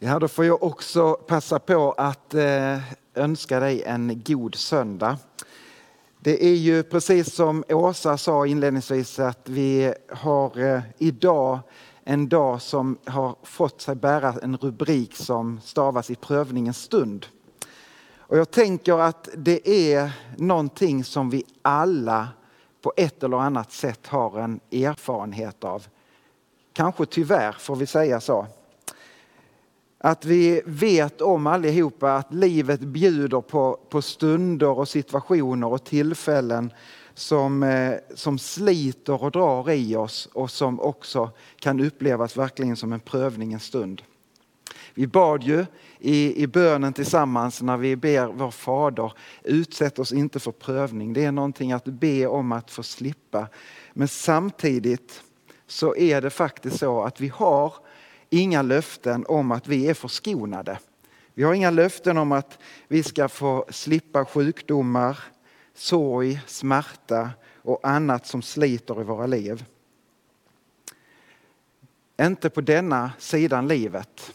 Ja, då får jag också passa på att eh, önska dig en god söndag. Det är ju precis som Åsa sa inledningsvis att vi har eh, idag en dag som har fått sig bära en rubrik som stavas i prövningens stund. Och jag tänker att det är någonting som vi alla på ett eller annat sätt har en erfarenhet av. Kanske tyvärr får vi säga så. Att vi vet om allihopa att livet bjuder på, på stunder och situationer och tillfällen som, eh, som sliter och drar i oss och som också kan upplevas verkligen som en prövningens stund. Vi bad ju i, i bönen tillsammans när vi ber vår Fader, utsätt oss inte för prövning. Det är någonting att be om att få slippa. Men samtidigt så är det faktiskt så att vi har inga löften om att vi är förskonade. Vi har inga löften om att vi ska få slippa sjukdomar, sorg, smärta och annat som sliter i våra liv. Inte på denna sidan livet.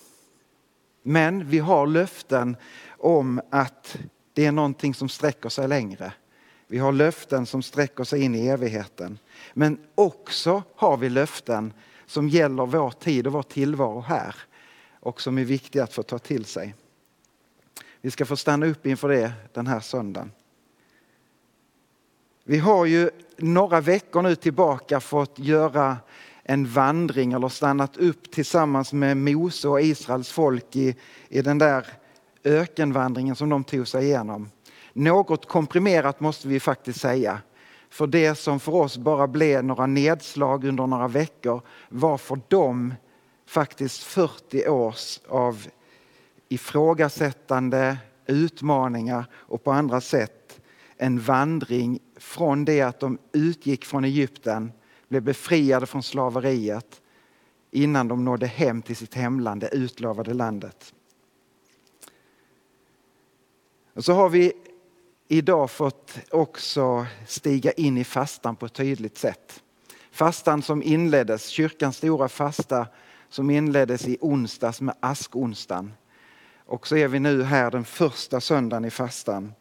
Men vi har löften om att det är någonting som sträcker sig längre. Vi har löften som sträcker sig in i evigheten. Men också har vi löften som gäller vår tid och vår tillvaro här och som är viktiga att få ta till sig. Vi ska få stanna upp inför det den här söndagen. Vi har ju några veckor nu tillbaka fått göra en vandring eller stannat upp tillsammans med Mose och Israels folk i, i den där ökenvandringen som de tog sig igenom. Något komprimerat måste vi faktiskt säga. För det som för oss bara blev några nedslag under några veckor var för dem faktiskt 40 års av ifrågasättande, utmaningar och på andra sätt en vandring från det att de utgick från Egypten, blev befriade från slaveriet innan de nådde hem till sitt hemland, det utlovade landet. Och så har vi idag fått också stiga in i fastan på ett tydligt sätt. Fastan som inleddes, kyrkans stora fasta som inleddes i onsdags med askonsdagen. Och så är vi nu här den första söndagen i fastan.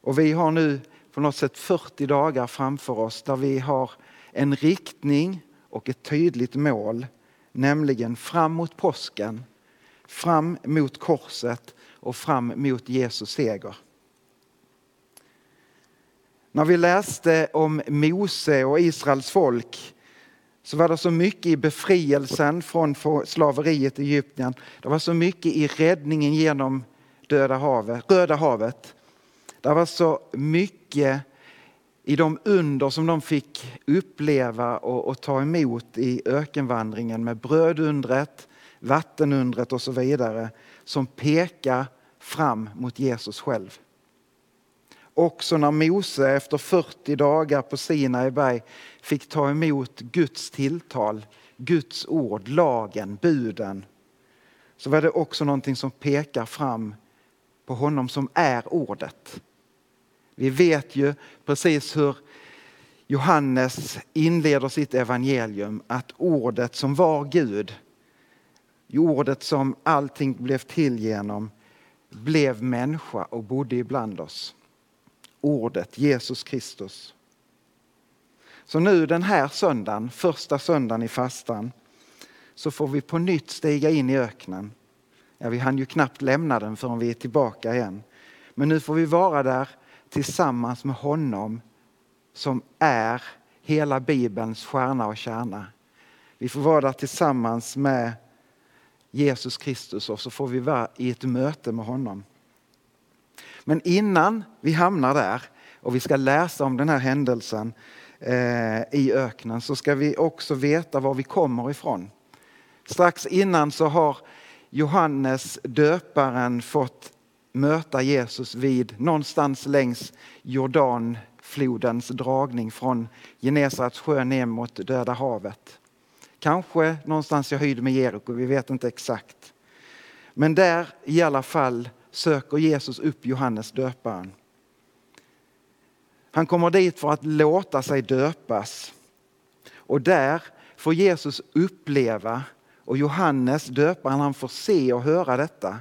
Och vi har nu på något sätt 40 dagar framför oss där vi har en riktning och ett tydligt mål, nämligen fram mot påsken, fram mot korset och fram mot Jesus seger. När vi läste om Mose och Israels folk så var det så mycket i befrielsen från slaveriet i Egypten. Det var så mycket i räddningen genom Döda havet, Röda havet. Det var så mycket i de under som de fick uppleva och, och ta emot i ökenvandringen med brödundret, vattenundret och så vidare som pekar fram mot Jesus själv. Också när Mose efter 40 dagar på Sinai berg fick ta emot Guds tilltal, Guds ord, lagen, buden, så var det också någonting som pekar fram på honom som är ordet. Vi vet ju precis hur Johannes inleder sitt evangelium att ordet som var Gud, ordet som allting blev till genom, blev människa och bodde ibland oss ordet Jesus Kristus. Så nu den här söndagen, första söndagen i fastan, så får vi på nytt stiga in i öknen. Ja, vi hann ju knappt lämna den förrän vi är tillbaka igen. Men nu får vi vara där tillsammans med honom som är hela Bibelns stjärna och kärna. Vi får vara där tillsammans med Jesus Kristus och så får vi vara i ett möte med honom. Men innan vi hamnar där och vi ska läsa om den här händelsen eh, i öknen så ska vi också veta var vi kommer ifrån. Strax innan så har Johannes döparen fått möta Jesus vid någonstans längs Jordanflodens dragning från Genesarets sjö ner mot Döda havet. Kanske någonstans i höjd med Jeriko, vi vet inte exakt. Men där i alla fall söker Jesus upp Johannes döparen. Han kommer dit för att låta sig döpas. Och där får Jesus uppleva, och Johannes döparen han får se och höra detta,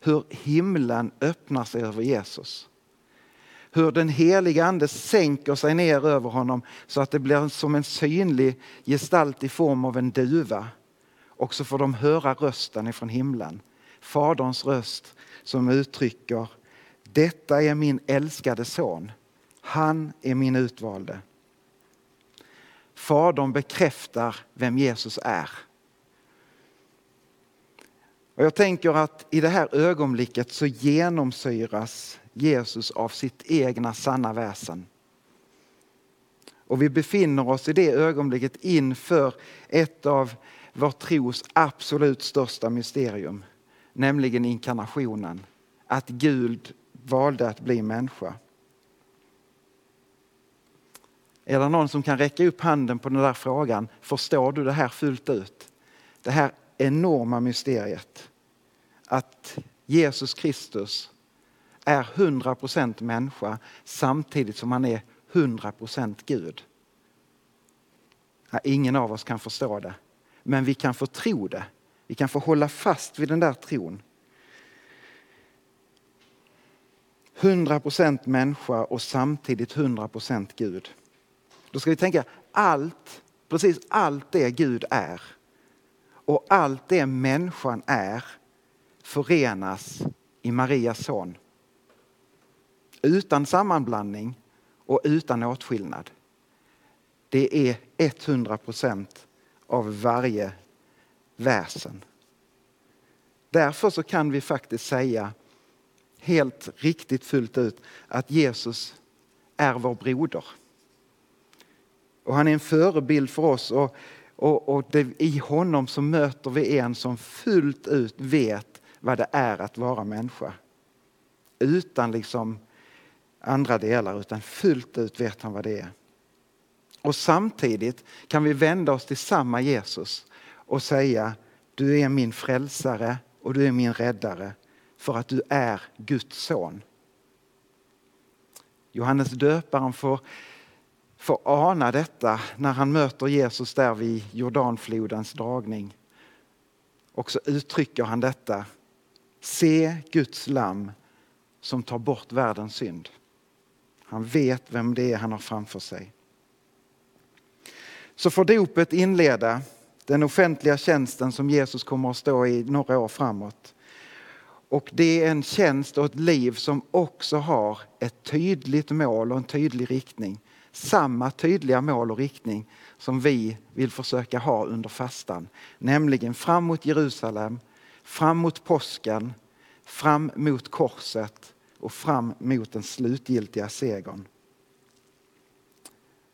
hur himlen öppnar sig över Jesus. Hur den heliga ande sänker sig ner över honom så att det blir som en synlig gestalt i form av en duva. Och så får de höra rösten ifrån himlen. Faderns röst som uttrycker detta är min älskade son. Han är min utvalde. Fadern bekräftar vem Jesus är. Och jag tänker att i det här ögonblicket så genomsyras Jesus av sitt egna sanna väsen. Och vi befinner oss i det ögonblicket inför ett av vår tros absolut största mysterium, nämligen inkarnationen. Att Gud valde att bli människa. Är det någon som kan räcka upp handen på den där frågan? Förstår du det här fullt ut? Det här enorma mysteriet. Att Jesus Kristus är 100% människa samtidigt som han är 100% Gud. ingen av oss kan förstå det, men vi kan få tro det. Vi kan få hålla fast vid den där tron. 100% människa och samtidigt 100% Gud. Då ska vi tänka allt, precis allt det Gud är och allt det människan är förenas i Marias son. Utan sammanblandning och utan åtskillnad. Det är 100 procent av varje väsen. Därför så kan vi faktiskt säga helt riktigt fullt ut att Jesus är vår broder. Och han är en förebild för oss och, och, och det, i honom så möter vi en som fullt ut vet vad det är att vara människa. Utan liksom andra delar, utan fullt ut vet han vad det är. Och samtidigt kan vi vända oss till samma Jesus och säga du är min frälsare och du är min räddare för att du är Guds son. Johannes döparen får, får ana detta när han möter Jesus där vid Jordanflodens dragning. Och så uttrycker han detta. Se Guds lamm som tar bort världens synd. Han vet vem det är han har framför sig. Så får dopet inleda den offentliga tjänsten som Jesus kommer att stå i några år framåt. Och det är en tjänst och ett liv som också har ett tydligt mål och en tydlig riktning. Samma tydliga mål och riktning som vi vill försöka ha under fastan. Nämligen fram mot Jerusalem, fram mot påsken, fram mot korset och fram mot den slutgiltiga segern.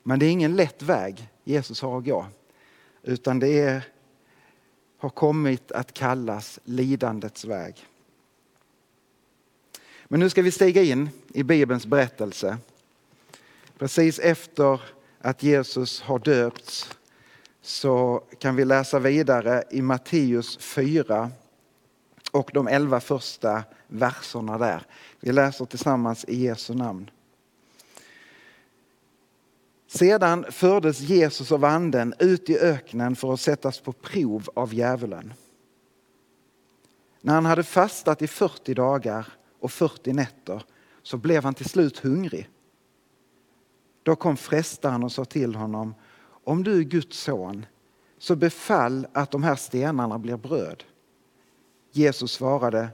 Men det är ingen lätt väg Jesus har att gå. Utan det är, har kommit att kallas lidandets väg. Men nu ska vi stiga in i Bibelns berättelse. Precis efter att Jesus har döpts så kan vi läsa vidare i Matteus 4 och de elva första verserna där. Vi läser tillsammans i Jesu namn. Sedan fördes Jesus av anden ut i öknen för att sättas på prov av djävulen. När han hade fastat i 40 dagar och 40 nätter så blev han till slut hungrig. Då kom frestaren och sa till honom, om du är Guds son så befall att de här stenarna blir bröd. Jesus svarade,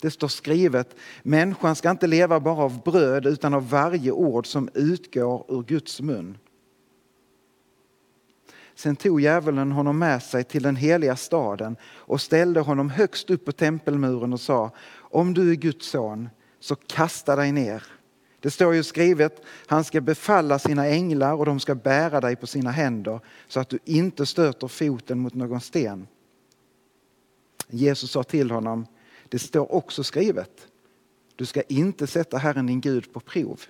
det står skrivet, människan ska inte leva bara av bröd utan av varje ord som utgår ur Guds mun. Sen tog djävulen honom med sig till den heliga staden och ställde honom högst upp på tempelmuren och sa, om du är Guds son så kasta dig ner. Det står ju skrivet, han ska befalla sina änglar och de ska bära dig på sina händer så att du inte stöter foten mot någon sten. Jesus sa till honom, det står också skrivet, du ska inte sätta Herren din Gud på prov.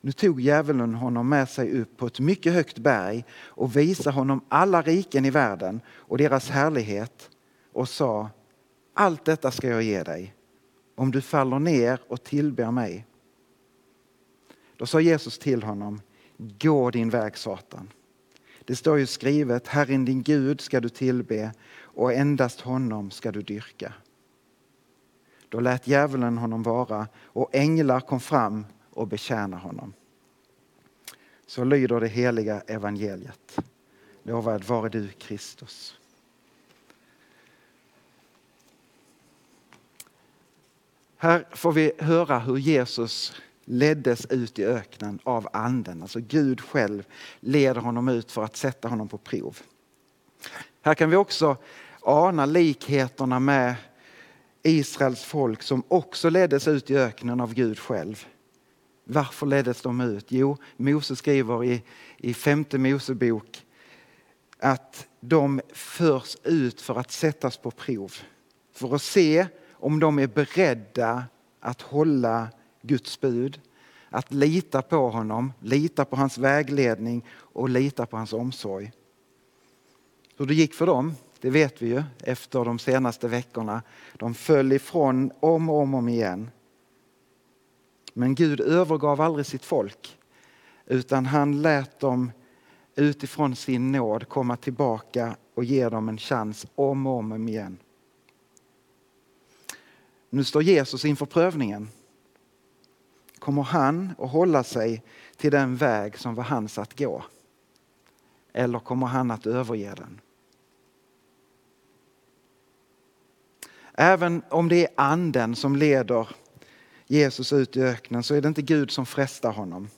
Nu tog djävulen honom med sig upp på ett mycket högt berg och visade honom alla riken i världen och deras härlighet och sa, allt detta ska jag ge dig om du faller ner och tillber mig. Då sa Jesus till honom, gå din väg Satan. Det står ju skrivet, Herren din Gud ska du tillbe och endast honom ska du dyrka. Då lät djävulen honom vara och änglar kom fram och betjänade honom. Så lyder det heliga evangeliet. Lovad vare du Kristus. Här får vi höra hur Jesus leddes ut i öknen av anden. Alltså Gud själv leder honom ut för att sätta honom på prov. Här kan vi också ana likheterna med Israels folk som också leddes ut i öknen av Gud själv. Varför leddes de ut? Jo, Mose skriver i, i femte Mosebok att de förs ut för att sättas på prov. För att se om de är beredda att hålla Guds bud, att lita på honom, lita på hans vägledning och lita på hans omsorg. Hur det gick för dem, det vet vi ju efter de senaste veckorna. De föll ifrån om och om, om igen. Men Gud övergav aldrig sitt folk utan han lät dem utifrån sin nåd komma tillbaka och ge dem en chans om och om igen. Nu står Jesus inför prövningen. Kommer han att hålla sig till den väg som var hans att gå? Eller kommer han att överge den? Även om det är anden som leder Jesus ut i öknen så är det inte Gud som frestar honom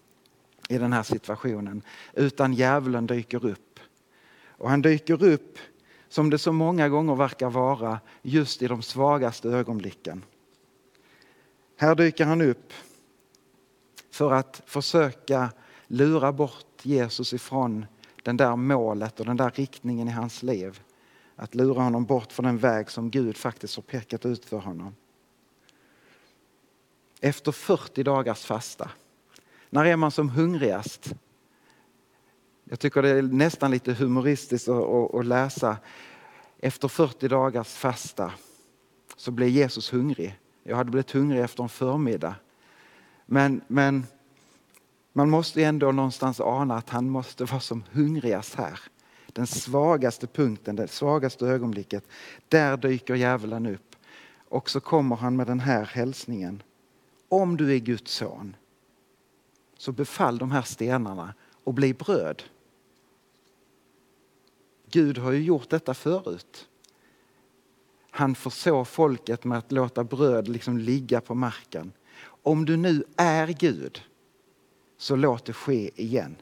i den här situationen utan djävulen dyker upp. Och han dyker upp som det så många gånger verkar vara just i de svagaste ögonblicken. Här dyker han upp för att försöka lura bort Jesus ifrån den där målet och den där riktningen i hans liv. Att lura honom bort från den väg som Gud faktiskt har pekat ut för honom. Efter 40 dagars fasta, när är man som hungrigast? Jag tycker det är nästan lite humoristiskt att, läsa. Efter 40 dagars fasta så blev Jesus hungrig. Jag hade blivit hungrig efter en förmiddag. Men, men man måste ändå någonstans ana att han måste vara som hungrigast här. Den svagaste punkten, det svagaste ögonblicket. Där dyker djävulen upp. Och så kommer han med den här hälsningen. Om du är Guds son så befall de här stenarna och bli bröd. Gud har ju gjort detta förut. Han försåg folket med att låta bröd liksom ligga på marken. Om du nu är Gud, så låt det ske igen.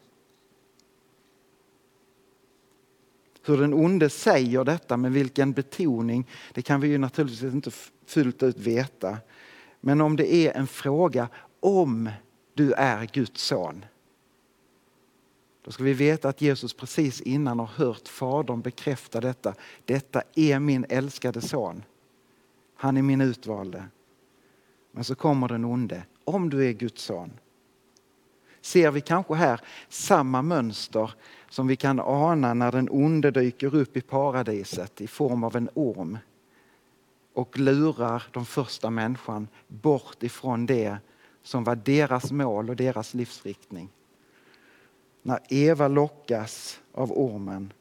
Hur den onde säger detta, med vilken betoning, det kan vi ju naturligtvis inte fullt ut veta. Men om det är en fråga om du är Guds son, då ska vi veta att Jesus precis innan har hört Fadern bekräfta detta. Detta är min älskade son. Han är min utvalde. Men så kommer den onde. Om du är Guds son. Ser vi kanske här samma mönster som vi kan ana när den onde dyker upp i paradiset i form av en orm och lurar de första människan bort ifrån det som var deras mål och deras livsriktning när Eva lockas av ormen.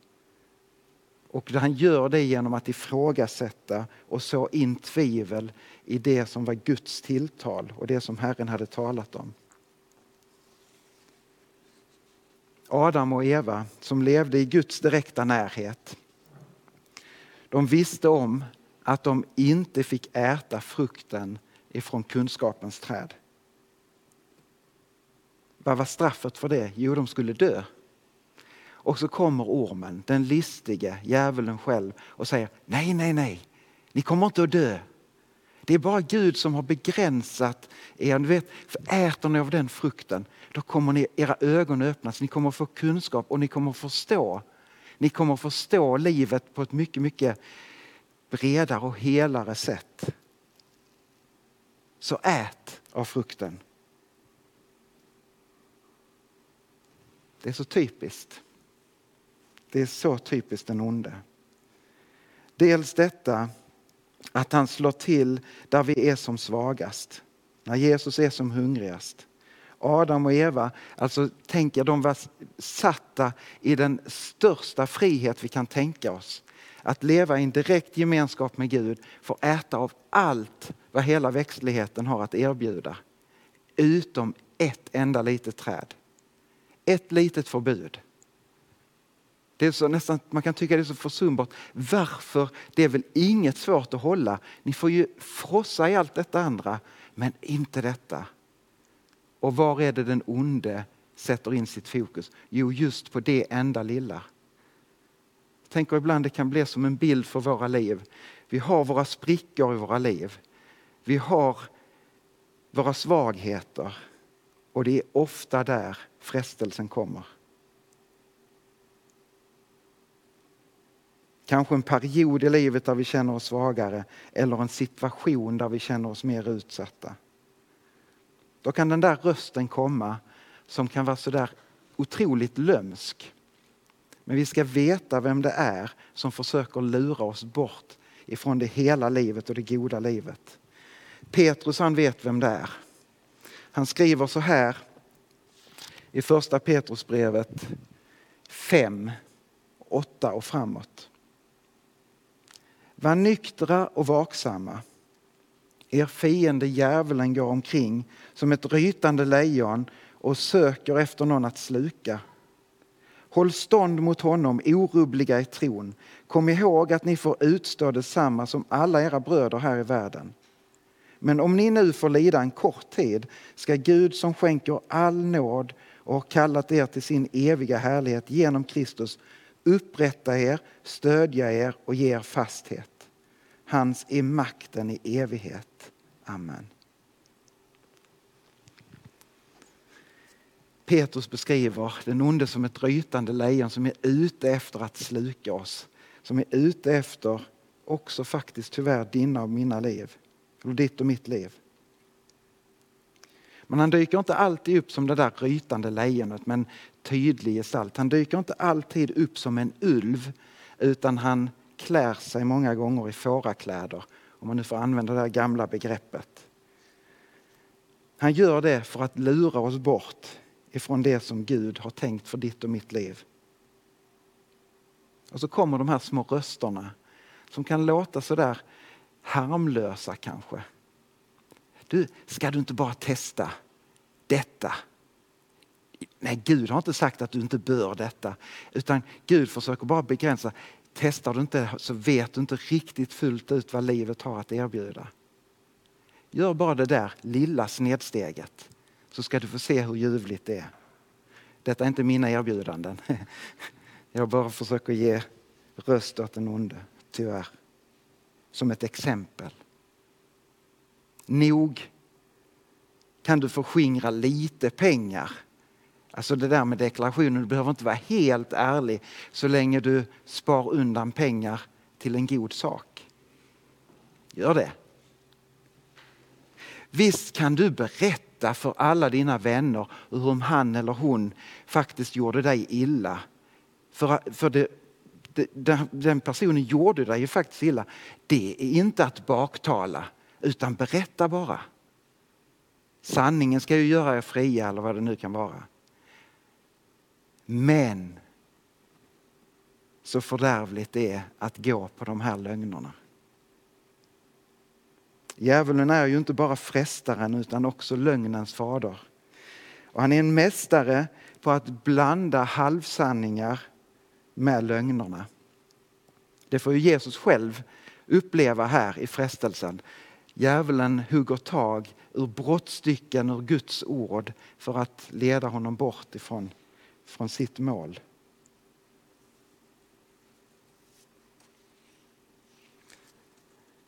Och han gör det genom att ifrågasätta och så in tvivel i det som var Guds tilltal och det som Herren hade talat om. Adam och Eva som levde i Guds direkta närhet. De visste om att de inte fick äta frukten ifrån kunskapens träd. Vad var straffet för det? Jo, de skulle dö. Och så kommer ormen, den listige djävulen själv och säger nej, nej, nej, ni kommer inte att dö. Det är bara Gud som har begränsat er. Du vet, för äter ni av den frukten, då kommer ni, era ögon öppnas, ni kommer få kunskap och ni kommer förstå. Ni kommer förstå livet på ett mycket, mycket bredare och helare sätt. Så ät av frukten. Det är så typiskt. Det är så typiskt den onde. Dels detta att han slår till där vi är som svagast. När Jesus är som hungrigast. Adam och Eva, alltså tänker de var satta i den största frihet vi kan tänka oss. Att leva i en direkt gemenskap med Gud, få äta av allt vad hela växtligheten har att erbjuda. Utom ett enda litet träd. Ett litet förbud. Det är så nästan, man kan tycka det är så försumbart. Varför? Det är väl inget svårt att hålla. Ni får ju frossa i allt detta andra, men inte detta. Och var är det den onde sätter in sitt fokus? Jo, just på det enda lilla. Jag tänker ibland det kan bli som en bild för våra liv. Vi har våra sprickor i våra liv. Vi har våra svagheter och det är ofta där frestelsen kommer. Kanske en period i livet där vi känner oss svagare eller en situation där vi känner oss mer utsatta. Då kan den där rösten komma som kan vara så där otroligt lömsk. Men vi ska veta vem det är som försöker lura oss bort ifrån det hela livet och det goda livet. Petrus han vet vem det är. Han skriver så här i första Petrusbrevet 5, 8 och framåt. Var nyktra och vaksamma. Er fiende djävulen går omkring som ett rytande lejon och söker efter någon att sluka. Håll stånd mot honom, orubbliga i tron. Kom ihåg att ni får utstå detsamma som alla era bröder här i världen. Men om ni nu får lida en kort tid ska Gud som skänker all nåd och har kallat er till sin eviga härlighet genom Kristus upprätta er, stödja er och ge er fasthet. Hans är makten i evighet. Amen. Petrus beskriver den onde som ett rytande lejon som är ute efter att sluka oss. Som är ute efter också faktiskt tyvärr dina och mina liv. Eller ditt och mitt liv. Men han dyker inte alltid upp som det där rytande lejonet men tydlig gestalt. Han dyker inte alltid upp som en ulv utan han klär sig många gånger i fårakläder, om man nu får använda det här gamla begreppet. Han gör det för att lura oss bort ifrån det som Gud har tänkt för ditt och mitt liv. Och så kommer de här små rösterna som kan låta sådär harmlösa kanske. Du, ska du inte bara testa detta? Nej, Gud har inte sagt att du inte bör detta, utan Gud försöker bara begränsa. Testar du inte så vet du inte riktigt fullt ut vad livet har att erbjuda. Gör bara det där lilla snedsteget så ska du få se hur ljuvligt det är. Detta är inte mina erbjudanden. Jag bara försöker ge röst åt den onde, tyvärr. Som ett exempel. Nog kan du förskingra lite pengar Alltså det där med deklarationen, du behöver inte vara helt ärlig så länge du spar undan pengar till en god sak. Gör det. Visst kan du berätta för alla dina vänner hur han eller hon faktiskt gjorde dig illa. För, för det, det, den personen gjorde dig ju faktiskt illa. Det är inte att baktala, utan berätta bara. Sanningen ska ju göra er fria eller vad det nu kan vara. Men så fördärvligt det är att gå på de här lögnerna. Djävulen är ju inte bara frestaren utan också lögnens fader. Och han är en mästare på att blanda halvsanningar med lögnerna. Det får ju Jesus själv uppleva här i frestelsen. Djävulen hugger tag ur brottstycken ur Guds ord för att leda honom bort ifrån från sitt mål.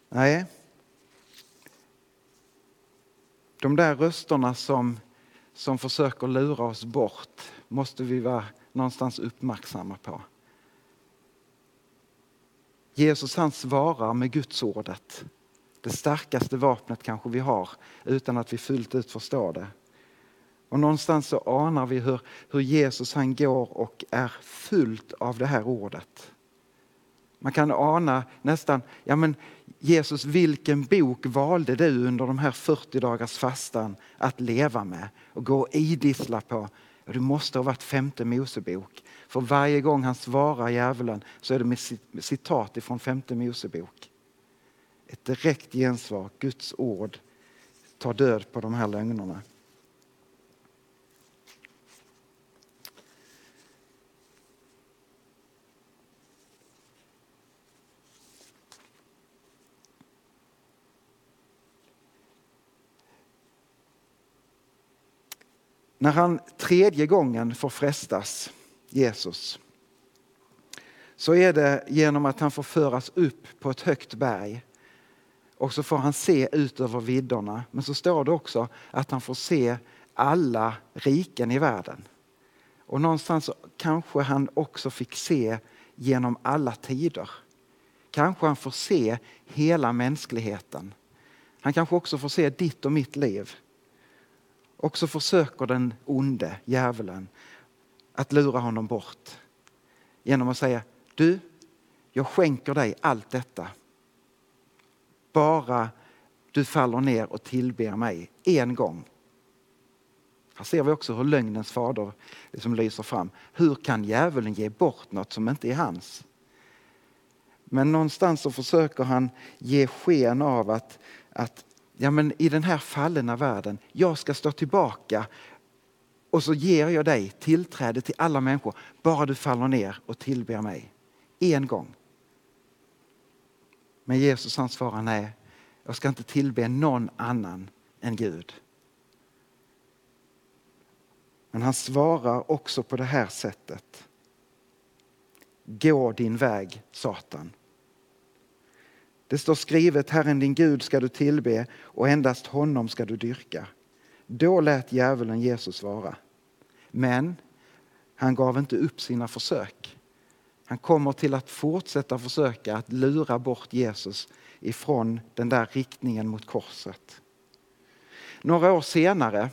Nej, De där rösterna som, som försöker lura oss bort måste vi vara någonstans uppmärksamma på. Jesus han svarar med Guds ordet. Det starkaste vapnet kanske vi har utan att vi fullt ut förstår det. Och någonstans så anar vi hur, hur Jesus han går och är fullt av det här ordet. Man kan ana nästan, ja men Jesus vilken bok valde du under de här 40 dagars fastan att leva med och gå och idissla på? Det måste ha varit femte Mosebok. För varje gång han svarar djävulen så är det med citat ifrån femte Mosebok. Ett direkt gensvar, Guds ord tar död på de här lögnerna. När han tredje gången får frestas, Jesus, så är det genom att han får föras upp på ett högt berg. Och så får han se ut över vidderna. Men så står det också att han får se alla riken i världen. Och någonstans kanske han också fick se genom alla tider. Kanske han får se hela mänskligheten. Han kanske också får se ditt och mitt liv. Och så försöker den onde, djävulen, att lura honom bort genom att säga du, jag skänker dig allt detta. Bara du faller ner och tillber mig en gång. Här ser vi också hur lögnens fader liksom lyser fram. Hur kan djävulen ge bort något som inte är hans? Men någonstans så försöker han ge sken av att, att ja, men i den här fallna världen, jag ska stå tillbaka och så ger jag dig tillträde till alla människor, bara du faller ner och tillber mig. En gång. Men Jesus han svarar nej, jag ska inte tillbe någon annan än Gud. Men han svarar också på det här sättet. Gå din väg, Satan. Det står skrivet, Herren din Gud ska du tillbe och endast honom ska du dyrka. Då lät djävulen Jesus vara. Men han gav inte upp sina försök. Han kommer till att fortsätta försöka att lura bort Jesus ifrån den där riktningen mot korset. Några år senare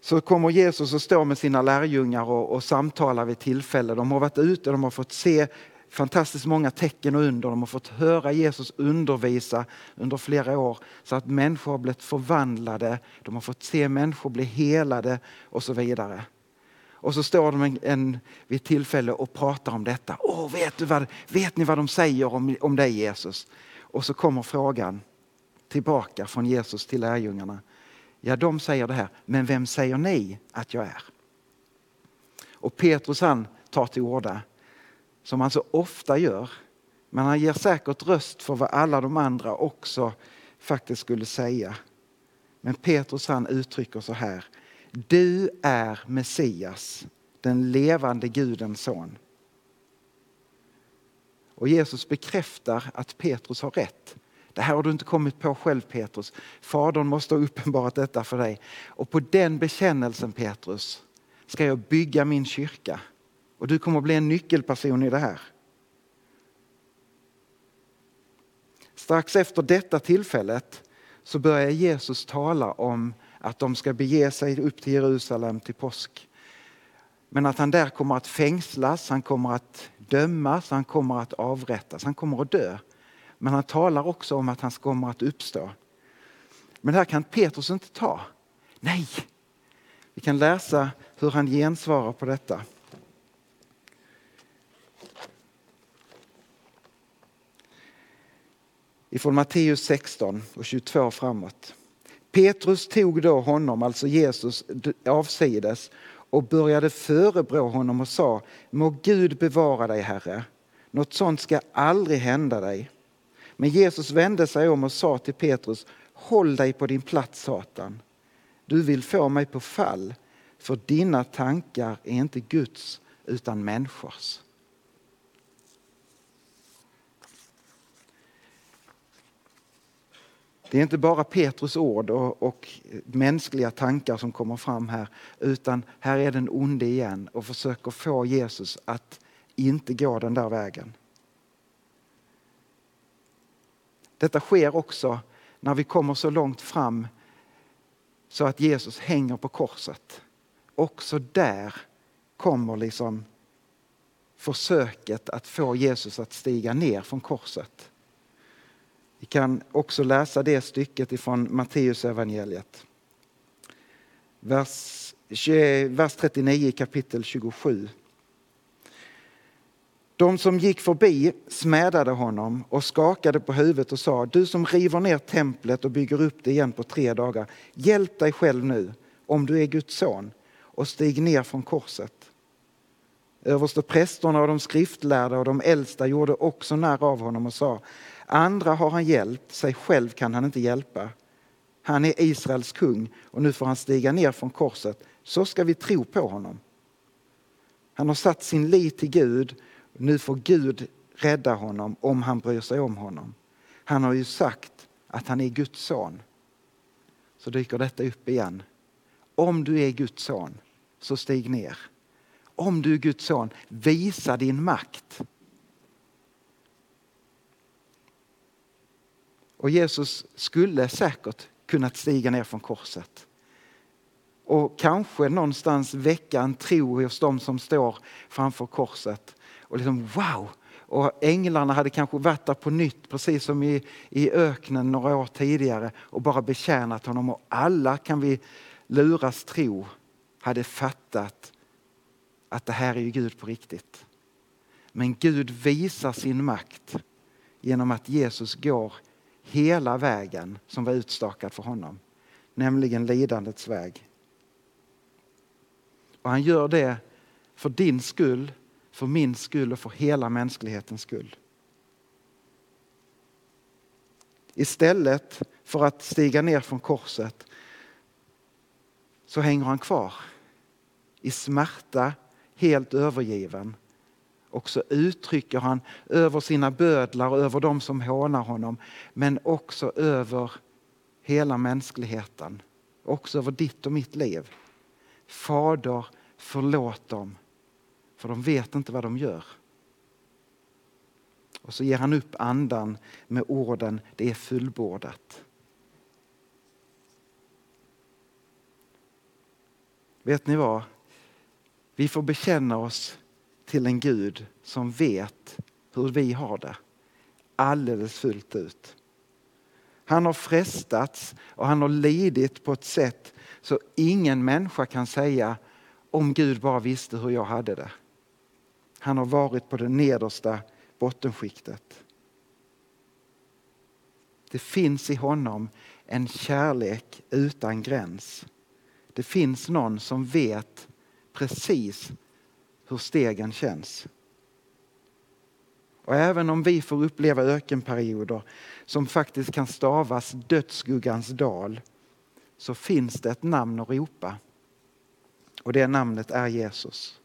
så kommer Jesus att stå med sina lärjungar och, och samtala vid tillfälle. De har varit ute, de har fått se fantastiskt många tecken och under. De har fått höra Jesus undervisa under flera år så att människor har blivit förvandlade. De har fått se människor bli helade och så vidare. Och så står de en, en, vid tillfälle och pratar om detta. Åh, vet, du vad, vet ni vad de säger om, om dig Jesus? Och så kommer frågan tillbaka från Jesus till lärjungarna. Ja, de säger det här, men vem säger ni att jag är? Och Petrus han tar till orda som han så ofta gör. Men han ger säkert röst för vad alla de andra också faktiskt skulle säga. Men Petrus han uttrycker så här. Du är Messias, den levande Gudens son. Och Jesus bekräftar att Petrus har rätt. Det här har du inte kommit på själv Petrus. Fadern måste ha uppenbarat detta för dig. Och på den bekännelsen Petrus ska jag bygga min kyrka. Och du kommer att bli en nyckelperson i det här. Strax efter detta tillfället så börjar Jesus tala om att de ska bege sig upp till Jerusalem till påsk. Men att han där kommer att fängslas, han kommer att dömas, han kommer att avrättas, han kommer att dö. Men han talar också om att han kommer att uppstå. Men det här kan Petrus inte ta. Nej! Vi kan läsa hur han gensvarar på detta. Ifrån Matteus 16 och 22 framåt. Petrus tog då honom, alltså Jesus, avsides och började förebrå honom och sa Må Gud bevara dig, Herre. Något sånt ska aldrig hända dig. Men Jesus vände sig om och sa till Petrus Håll dig på din plats, Satan. Du vill få mig på fall, för dina tankar är inte Guds utan människors. Det är inte bara Petrus ord och, och, mänskliga tankar som kommer fram här utan här är den onde igen och försöker få Jesus att inte gå den där vägen. Detta sker också när vi kommer så långt fram så att Jesus hänger på korset. Också där kommer liksom försöket att få Jesus att stiga ner från korset. Vi kan också läsa det stycket ifrån Matteus evangeliet. Vers, vers 39 kapitel 27. De som gick förbi smädade honom och skakade på huvudet och sa Du som river ner templet och bygger upp det igen på tre dagar, hjälp dig själv nu om du är Guds son och stig ner från korset. Överste prästerna och de skriftlärda och de äldsta gjorde också narr av honom och sa Andra har han hjälpt, sig själv kan han inte hjälpa. Han är Israels kung och nu får han stiga ner från korset. Så ska vi tro på honom. Han har satt sin lit till Gud nu får Gud rädda honom om han bryr sig om honom. Han har ju sagt att han är Guds son. Så dyker detta upp igen. Om du är Guds son, så stig ner. Om du är Guds son, visa din makt. Och Jesus skulle säkert kunnat stiga ner från korset. Och kanske någonstans väcka en tro hos de som står framför korset och liksom wow! Och änglarna hade kanske varit där på nytt, precis som i, i öknen några år tidigare och bara betjänat honom. Och alla kan vi luras tro hade fattat att det här är ju Gud på riktigt. Men Gud visar sin makt genom att Jesus går hela vägen som var utstakad för honom, nämligen lidandets väg. Och han gör det för din skull för min skull och för hela mänsklighetens skull. Istället för att stiga ner från korset så hänger han kvar i smärta, helt övergiven. Och så uttrycker han över sina bödlar och över dem som hånar honom men också över hela mänskligheten. Också över ditt och mitt liv. Fader, förlåt dem för de vet inte vad de gör. Och så ger han upp andan med orden det är fullbordat. Vet ni vad? Vi får bekänna oss till en Gud som vet hur vi har det alldeles fullt ut. Han har frestats och han har lidit på ett sätt så ingen människa kan säga om Gud bara visste hur jag hade det. Han har varit på det nedersta bottenskiktet. Det finns i honom en kärlek utan gräns. Det finns någon som vet precis hur stegen känns. Och även om vi får uppleva ökenperioder som faktiskt kan stavas dödsskuggans dal så finns det ett namn att ropa. Och det namnet är Jesus.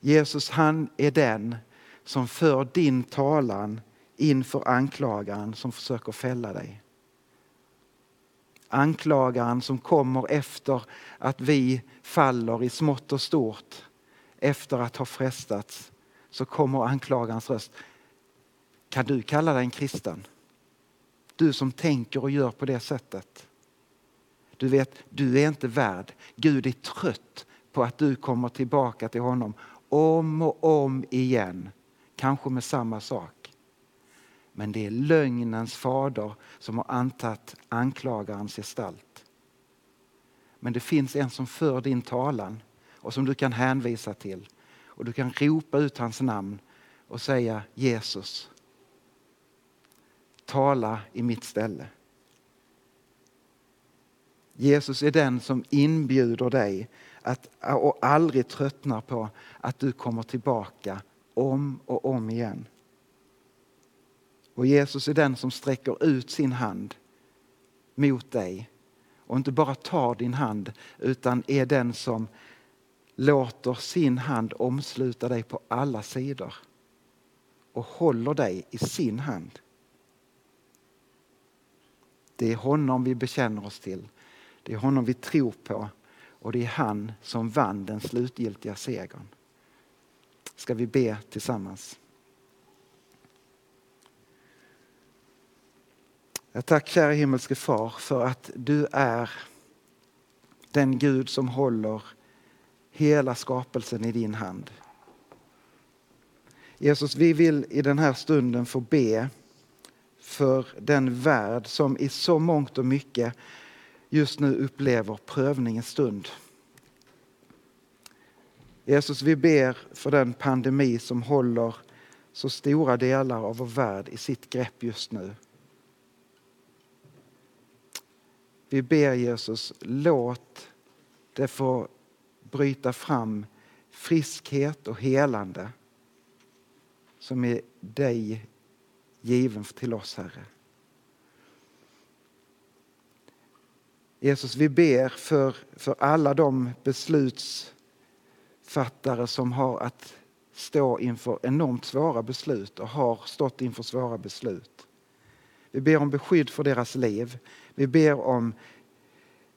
Jesus han är den som för din talan inför anklagaren som försöker fälla dig. Anklagaren som kommer efter att vi faller i smått och stort efter att ha frestats så kommer anklagarens röst. Kan du kalla dig en kristen? Du som tänker och gör på det sättet. Du vet, du är inte värd. Gud är trött på att du kommer tillbaka till honom om och om igen, kanske med samma sak. Men det är lögnens fader som har antagit anklagarens gestalt. Men det finns en som för din talan och som du kan hänvisa till. Och du kan ropa ut hans namn och säga Jesus, tala i mitt ställe. Jesus är den som inbjuder dig att, och aldrig tröttnar på att du kommer tillbaka om och om igen. Och Jesus är den som sträcker ut sin hand mot dig och inte bara tar din hand utan är den som låter sin hand omsluta dig på alla sidor och håller dig i sin hand. Det är honom vi bekänner oss till. Det är honom vi tror på och det är han som vann den slutgiltiga segern. Ska vi be tillsammans? Jag tack kära himmelske far för att du är den Gud som håller hela skapelsen i din hand. Jesus, vi vill i den här stunden få be för den värld som i så mångt och mycket just nu upplever prövningens stund. Jesus, vi ber för den pandemi som håller så stora delar av vår värld i sitt grepp just nu. Vi ber Jesus, låt det få bryta fram friskhet och helande som är dig given till oss, Herre. Jesus, vi ber för, för alla de beslutsfattare som har att stå inför enormt svåra beslut och har stått inför svåra beslut. Vi ber om beskydd för deras liv. Vi ber om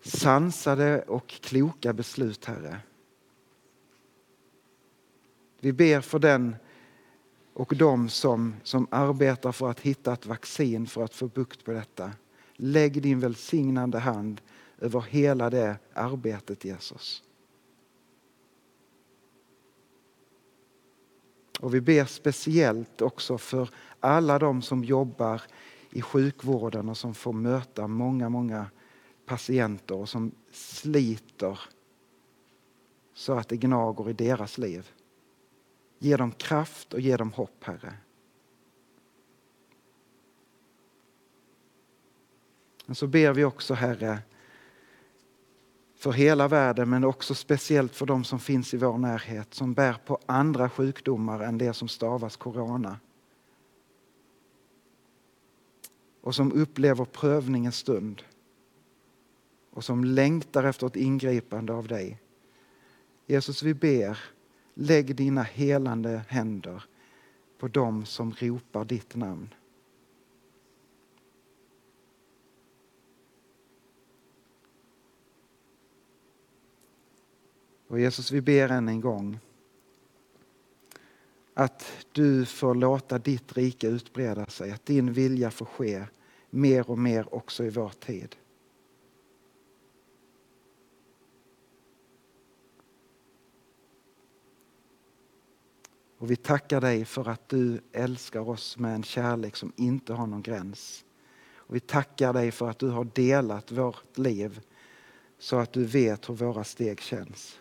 sansade och kloka beslut, Herre. Vi ber för den och de som, som arbetar för att hitta ett vaccin för att få bukt på detta. Lägg din välsignande hand över hela det arbetet, Jesus. Och vi ber speciellt också för alla de som jobbar i sjukvården och som får möta många, många patienter och som sliter så att det gnager i deras liv. Ge dem kraft och ge dem hopp, Herre. Men så ber vi också, Herre, för hela världen men också speciellt för de som finns i vår närhet som bär på andra sjukdomar än det som stavas corona. Och som upplever prövningens stund och som längtar efter ett ingripande av dig. Jesus, vi ber, lägg dina helande händer på dem som ropar ditt namn. Och Jesus, vi ber än en gång att du får låta ditt rike utbreda sig, att din vilja får ske mer och mer också i vår tid. Och vi tackar dig för att du älskar oss med en kärlek som inte har någon gräns. Och vi tackar dig för att du har delat vårt liv så att du vet hur våra steg känns.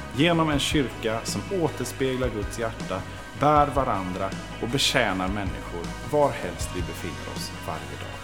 Genom en kyrka som återspeglar Guds hjärta, bär varandra och betjänar människor varhelst vi befinner oss varje dag.